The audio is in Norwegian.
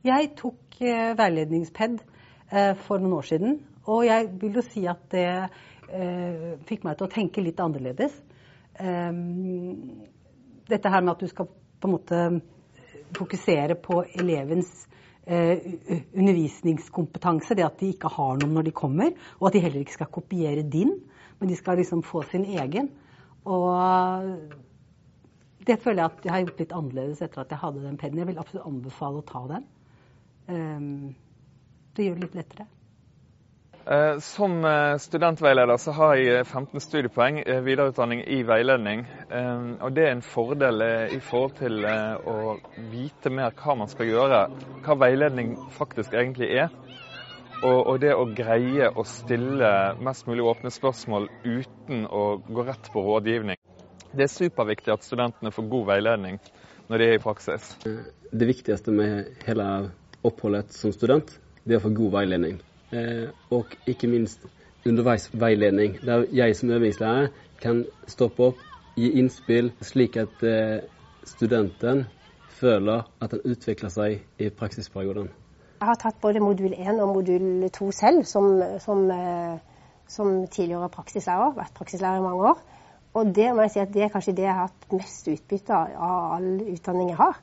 Jeg tok eh, veiledningsped eh, for noen år siden, og jeg vil jo si at det eh, fikk meg til å tenke litt annerledes. Um, dette her med at du skal på en måte fokusere på elevens eh, undervisningskompetanse, det at de ikke har noen når de kommer, og at de heller ikke skal kopiere din, men de skal liksom få sin egen. Og det føler jeg at jeg har gjort litt annerledes etter at jeg hadde den pennen. Jeg vil absolutt anbefale å ta den. Um, det gjør det litt lettere. Eh, som eh, studentveileder så har jeg 15 studiepoeng videreutdanning i veiledning. Og det er en fordel i forhold til å vite mer hva man skal gjøre, hva veiledning faktisk egentlig er. Og det å greie å stille mest mulig åpne spørsmål uten å gå rett på rådgivning. Det er superviktig at studentene får god veiledning når de er i praksis. Det viktigste med hele oppholdet som student, det å få god veiledning. Eh, og ikke minst underveisveiledning, der jeg som øvingslærer kan stoppe opp, gi innspill, slik at eh, studenten føler at den utvikler seg i praksisperioden. Jeg har tatt både modul 1 og modul 2 selv, som, som, eh, som tidligere praksislærer. Vært praksislærer i mange år. Og det må jeg si at det er kanskje det jeg har hatt mest utbytte av all utdanning jeg har.